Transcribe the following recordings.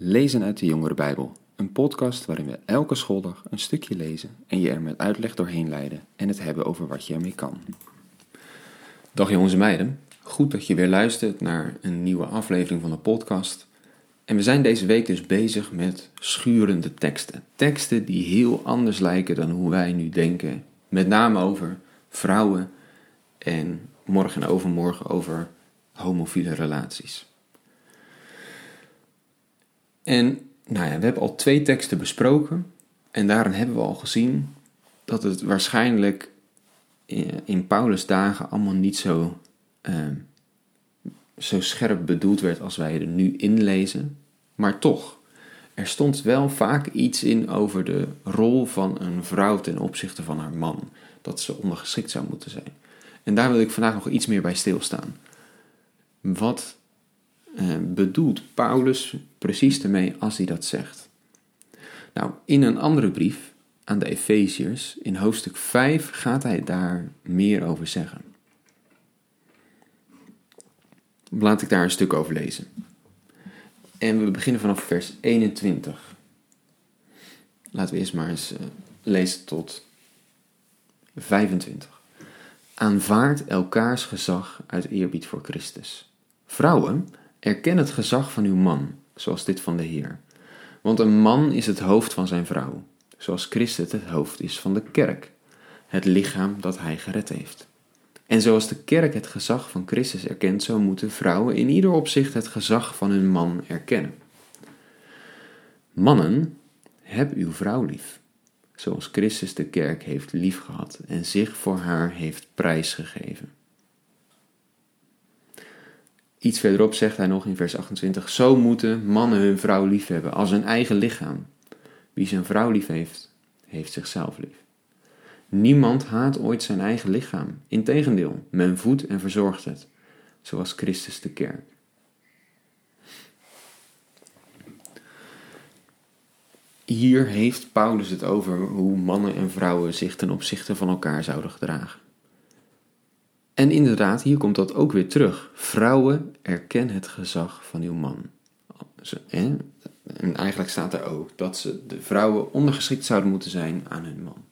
Lezen uit de Jongere Bijbel, een podcast waarin we elke schooldag een stukje lezen en je er met uitleg doorheen leiden en het hebben over wat je ermee kan. Dag jongens en meiden, goed dat je weer luistert naar een nieuwe aflevering van de podcast. En we zijn deze week dus bezig met schurende teksten. Teksten die heel anders lijken dan hoe wij nu denken, met name over vrouwen en morgen en overmorgen over homofiele relaties. En nou ja, we hebben al twee teksten besproken. En daarin hebben we al gezien dat het waarschijnlijk in Paulus' dagen allemaal niet zo, uh, zo scherp bedoeld werd als wij er nu inlezen. Maar toch, er stond wel vaak iets in over de rol van een vrouw ten opzichte van haar man. Dat ze ondergeschikt zou moeten zijn. En daar wil ik vandaag nog iets meer bij stilstaan. Wat bedoelt Paulus precies ermee als hij dat zegt? Nou, in een andere brief aan de Efeziërs, in hoofdstuk 5, gaat hij daar meer over zeggen. Laat ik daar een stuk over lezen. En we beginnen vanaf vers 21. Laten we eerst maar eens uh, lezen tot 25. Aanvaard elkaars gezag uit eerbied voor Christus. Vrouwen, Erken het gezag van uw man, zoals dit van de Heer. Want een man is het hoofd van zijn vrouw, zoals Christus het hoofd is van de kerk, het lichaam dat hij gered heeft. En zoals de kerk het gezag van Christus erkent, zo moeten vrouwen in ieder opzicht het gezag van hun man erkennen. Mannen, heb uw vrouw lief, zoals Christus de kerk heeft liefgehad en zich voor haar heeft prijsgegeven. Iets verderop zegt hij nog in vers 28: Zo moeten mannen hun vrouw lief hebben als hun eigen lichaam. Wie zijn vrouw lief heeft, heeft zichzelf lief. Niemand haat ooit zijn eigen lichaam. Integendeel, men voedt en verzorgt het, zoals Christus de kerk. Hier heeft Paulus het over hoe mannen en vrouwen zich ten opzichte van elkaar zouden gedragen. En inderdaad, hier komt dat ook weer terug. Vrouwen, erken het gezag van uw man. En eigenlijk staat er ook dat ze, de vrouwen ondergeschikt zouden moeten zijn aan hun man.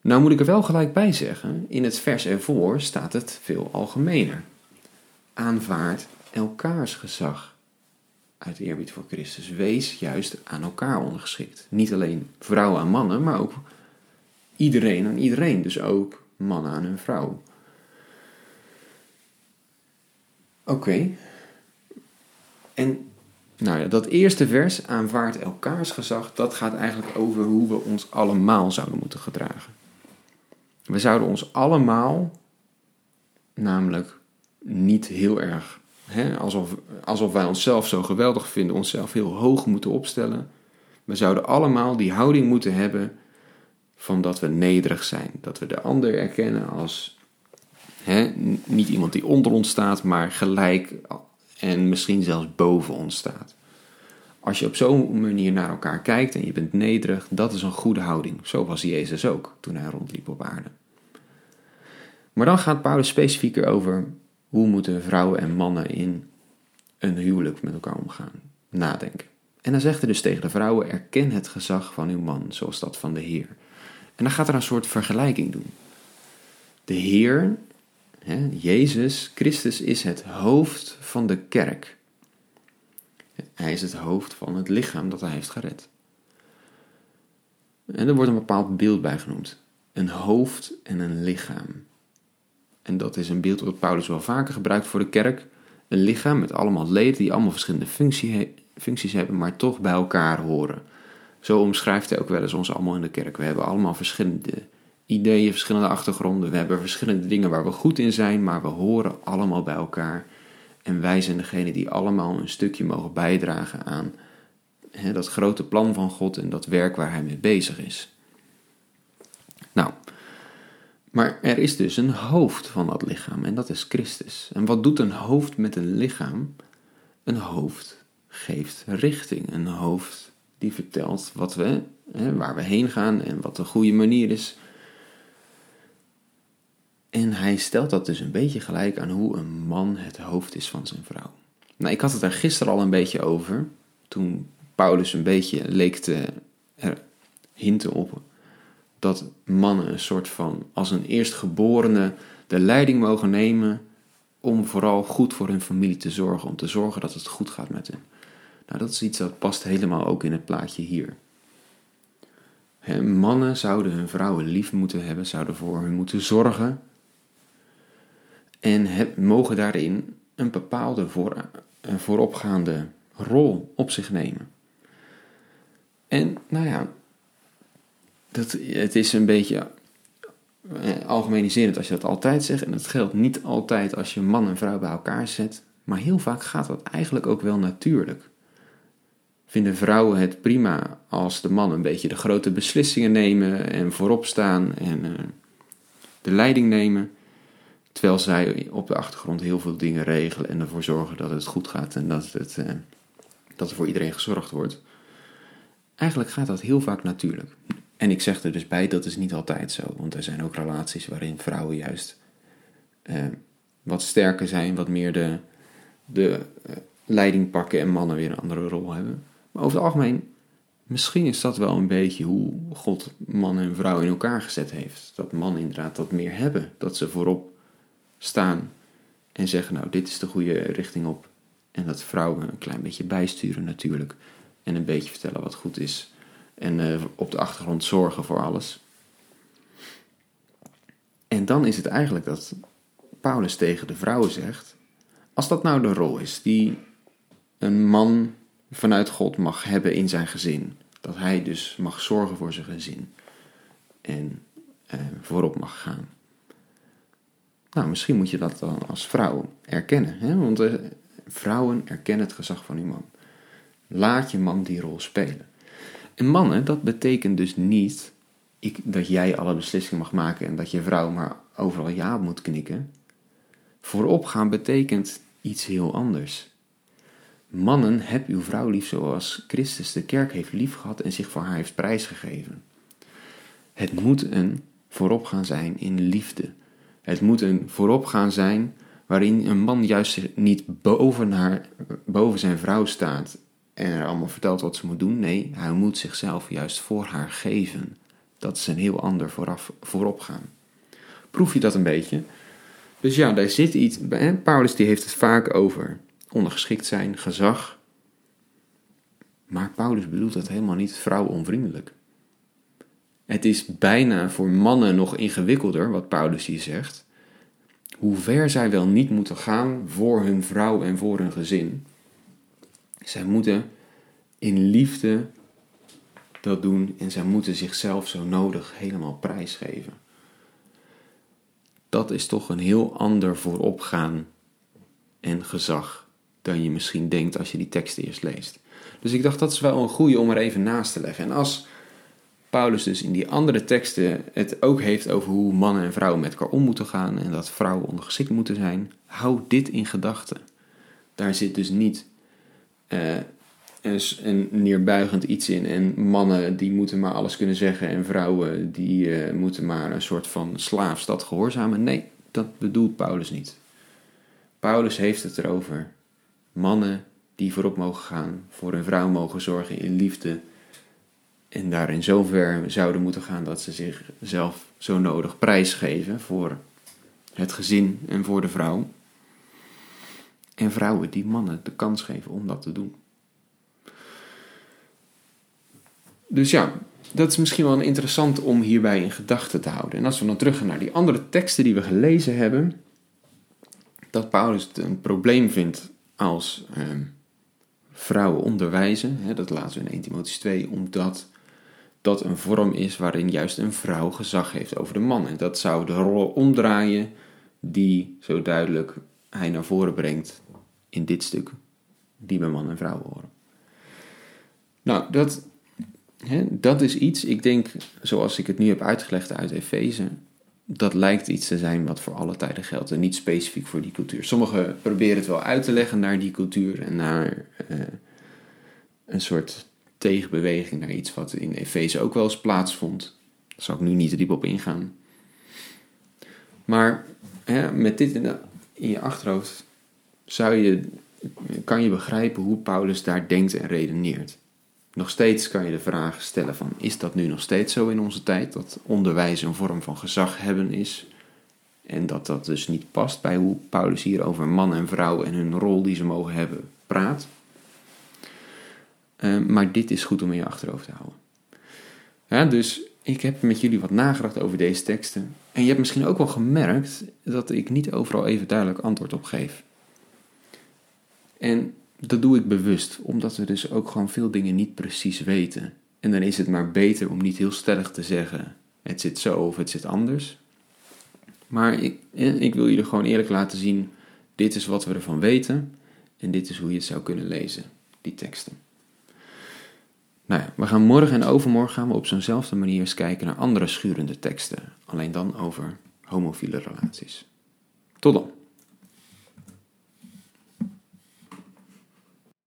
Nou moet ik er wel gelijk bij zeggen, in het vers ervoor staat het veel algemener. Aanvaard elkaars gezag uit eerbied voor Christus. Wees juist aan elkaar ondergeschikt. Niet alleen vrouwen aan mannen, maar ook iedereen aan iedereen. Dus ook mannen aan hun vrouw. Oké. En nou ja, dat eerste vers aanvaardt elkaars gezag, dat gaat eigenlijk over hoe we ons allemaal zouden moeten gedragen. We zouden ons allemaal, namelijk niet heel erg, hè, alsof, alsof wij onszelf zo geweldig vinden, onszelf heel hoog moeten opstellen. We zouden allemaal die houding moeten hebben van dat we nederig zijn. Dat we de ander erkennen als hè, niet iemand die onder ons staat, maar gelijk en misschien zelfs boven ons staat. Als je op zo'n manier naar elkaar kijkt en je bent nederig, dat is een goede houding. Zo was Jezus ook toen hij rondliep op aarde. Maar dan gaat Paulus specifieker over hoe moeten vrouwen en mannen in een huwelijk met elkaar omgaan, nadenken. En dan zegt hij dus tegen de vrouwen: erken het gezag van uw man, zoals dat van de Heer. En dan gaat er een soort vergelijking doen. De Heer, hè, Jezus Christus, is het hoofd van de kerk. Hij is het hoofd van het lichaam dat hij heeft gered. En er wordt een bepaald beeld bij genoemd. Een hoofd en een lichaam. En dat is een beeld wat Paulus wel vaker gebruikt voor de kerk. Een lichaam met allemaal leden die allemaal verschillende functies hebben, maar toch bij elkaar horen. Zo omschrijft hij ook wel eens ons allemaal in de kerk. We hebben allemaal verschillende ideeën, verschillende achtergronden. We hebben verschillende dingen waar we goed in zijn, maar we horen allemaal bij elkaar. En wij zijn degene die allemaal een stukje mogen bijdragen aan hè, dat grote plan van God en dat werk waar hij mee bezig is. Nou, maar er is dus een hoofd van dat lichaam en dat is Christus. En wat doet een hoofd met een lichaam? Een hoofd geeft richting. Een hoofd die vertelt wat we, hè, waar we heen gaan en wat de goede manier is. En hij stelt dat dus een beetje gelijk aan hoe een man het hoofd is van zijn vrouw. Nou, ik had het er gisteren al een beetje over. Toen Paulus een beetje leek te hinten op dat mannen een soort van als een eerstgeborene de leiding mogen nemen om vooral goed voor hun familie te zorgen, om te zorgen dat het goed gaat met hen. Nou, dat is iets dat past helemaal ook in het plaatje hier. mannen zouden hun vrouwen lief moeten hebben, zouden voor hen moeten zorgen en mogen daarin een bepaalde voor, vooropgaande rol op zich nemen. En nou ja, dat, het is een beetje eh, algemeniserend als je dat altijd zegt. En het geldt niet altijd als je man en vrouw bij elkaar zet. Maar heel vaak gaat dat eigenlijk ook wel natuurlijk. Vinden vrouwen het prima als de man een beetje de grote beslissingen nemen en voorop staan en uh, de leiding nemen. Terwijl zij op de achtergrond heel veel dingen regelen en ervoor zorgen dat het goed gaat en dat, het, uh, dat er voor iedereen gezorgd wordt. Eigenlijk gaat dat heel vaak natuurlijk. En ik zeg er dus bij, dat is niet altijd zo. Want er zijn ook relaties waarin vrouwen juist eh, wat sterker zijn, wat meer de, de eh, leiding pakken en mannen weer een andere rol hebben. Maar over het algemeen, misschien is dat wel een beetje hoe God man en vrouw in elkaar gezet heeft. Dat mannen inderdaad dat meer hebben. Dat ze voorop staan en zeggen, nou, dit is de goede richting op. En dat vrouwen een klein beetje bijsturen natuurlijk. En een beetje vertellen wat goed is en uh, op de achtergrond zorgen voor alles. En dan is het eigenlijk dat Paulus tegen de vrouwen zegt: als dat nou de rol is die een man vanuit God mag hebben in zijn gezin, dat hij dus mag zorgen voor zijn gezin en uh, voorop mag gaan. Nou, misschien moet je dat dan als vrouw erkennen, hè? want uh, vrouwen erkennen het gezag van uw man. Laat je man die rol spelen. En mannen, dat betekent dus niet ik, dat jij alle beslissingen mag maken en dat je vrouw maar overal ja moet knikken. Vooropgaan betekent iets heel anders. Mannen, heb uw vrouw lief zoals Christus de kerk heeft liefgehad en zich voor haar heeft prijsgegeven. Het moet een vooropgaan zijn in liefde. Het moet een vooropgaan zijn waarin een man juist niet boven, haar, boven zijn vrouw staat en haar allemaal vertelt wat ze moet doen. Nee, hij moet zichzelf juist voor haar geven. Dat is een heel ander vooraf, vooropgaan. Proef je dat een beetje? Dus ja, daar zit iets. Paulus die heeft het vaak over ondergeschikt zijn, gezag. Maar Paulus bedoelt dat helemaal niet vrouwonvriendelijk. Het is bijna voor mannen nog ingewikkelder, wat Paulus hier zegt. Hoe ver zij wel niet moeten gaan voor hun vrouw en voor hun gezin. Zij moeten in liefde dat doen en zij moeten zichzelf zo nodig helemaal prijsgeven. Dat is toch een heel ander vooropgaan en gezag dan je misschien denkt als je die tekst eerst leest. Dus ik dacht dat is wel een goede om er even naast te leggen. En als Paulus dus in die andere teksten het ook heeft over hoe mannen en vrouwen met elkaar om moeten gaan en dat vrouwen ondergeschikt moeten zijn, hou dit in gedachten. Daar zit dus niet uh, een neerbuigend iets in. En mannen die moeten maar alles kunnen zeggen. En vrouwen die uh, moeten maar een soort van slaafstad gehoorzamen. Nee, dat bedoelt Paulus niet. Paulus heeft het erover. Mannen die voorop mogen gaan, voor hun vrouw mogen zorgen in liefde. En daarin zover zouden moeten gaan dat ze zichzelf zo nodig prijsgeven voor het gezin en voor de vrouw. En vrouwen die mannen de kans geven om dat te doen. Dus ja, dat is misschien wel interessant om hierbij in gedachten te houden. En als we dan teruggaan naar die andere teksten die we gelezen hebben, dat Paulus het een probleem vindt als ehm, vrouwen onderwijzen, hè, dat laten we in 1 Timotheüs 2, omdat dat een vorm is waarin juist een vrouw gezag heeft over de man. En dat zou de rol omdraaien die zo duidelijk hij naar voren brengt in dit stuk, die bij man en vrouw horen. Nou, dat, hè, dat is iets, ik denk, zoals ik het nu heb uitgelegd uit Efeze, dat lijkt iets te zijn wat voor alle tijden geldt en niet specifiek voor die cultuur. Sommigen proberen het wel uit te leggen naar die cultuur en naar uh, een soort tegenbeweging naar iets wat in Efeze ook wel eens plaatsvond. Daar zal ik nu niet diep op ingaan. Maar hè, met dit in, in je achterhoofd zou je kan je begrijpen hoe Paulus daar denkt en redeneert. Nog steeds kan je de vraag stellen van, is dat nu nog steeds zo in onze tijd, dat onderwijs een vorm van gezag hebben is? En dat dat dus niet past bij hoe Paulus hier over man en vrouw en hun rol die ze mogen hebben praat. Uh, maar dit is goed om in je achterhoofd te houden. Ja, dus ik heb met jullie wat nagedacht over deze teksten. En je hebt misschien ook wel gemerkt dat ik niet overal even duidelijk antwoord op geef. En dat doe ik bewust, omdat we dus ook gewoon veel dingen niet precies weten. En dan is het maar beter om niet heel stellig te zeggen: het zit zo of het zit anders. Maar ik, ik wil jullie gewoon eerlijk laten zien: dit is wat we ervan weten en dit is hoe je het zou kunnen lezen, die teksten. Nou ja, we gaan morgen en overmorgen gaan we op zo'nzelfde manier eens kijken naar andere schurende teksten. Alleen dan over homofiele relaties. Tot dan.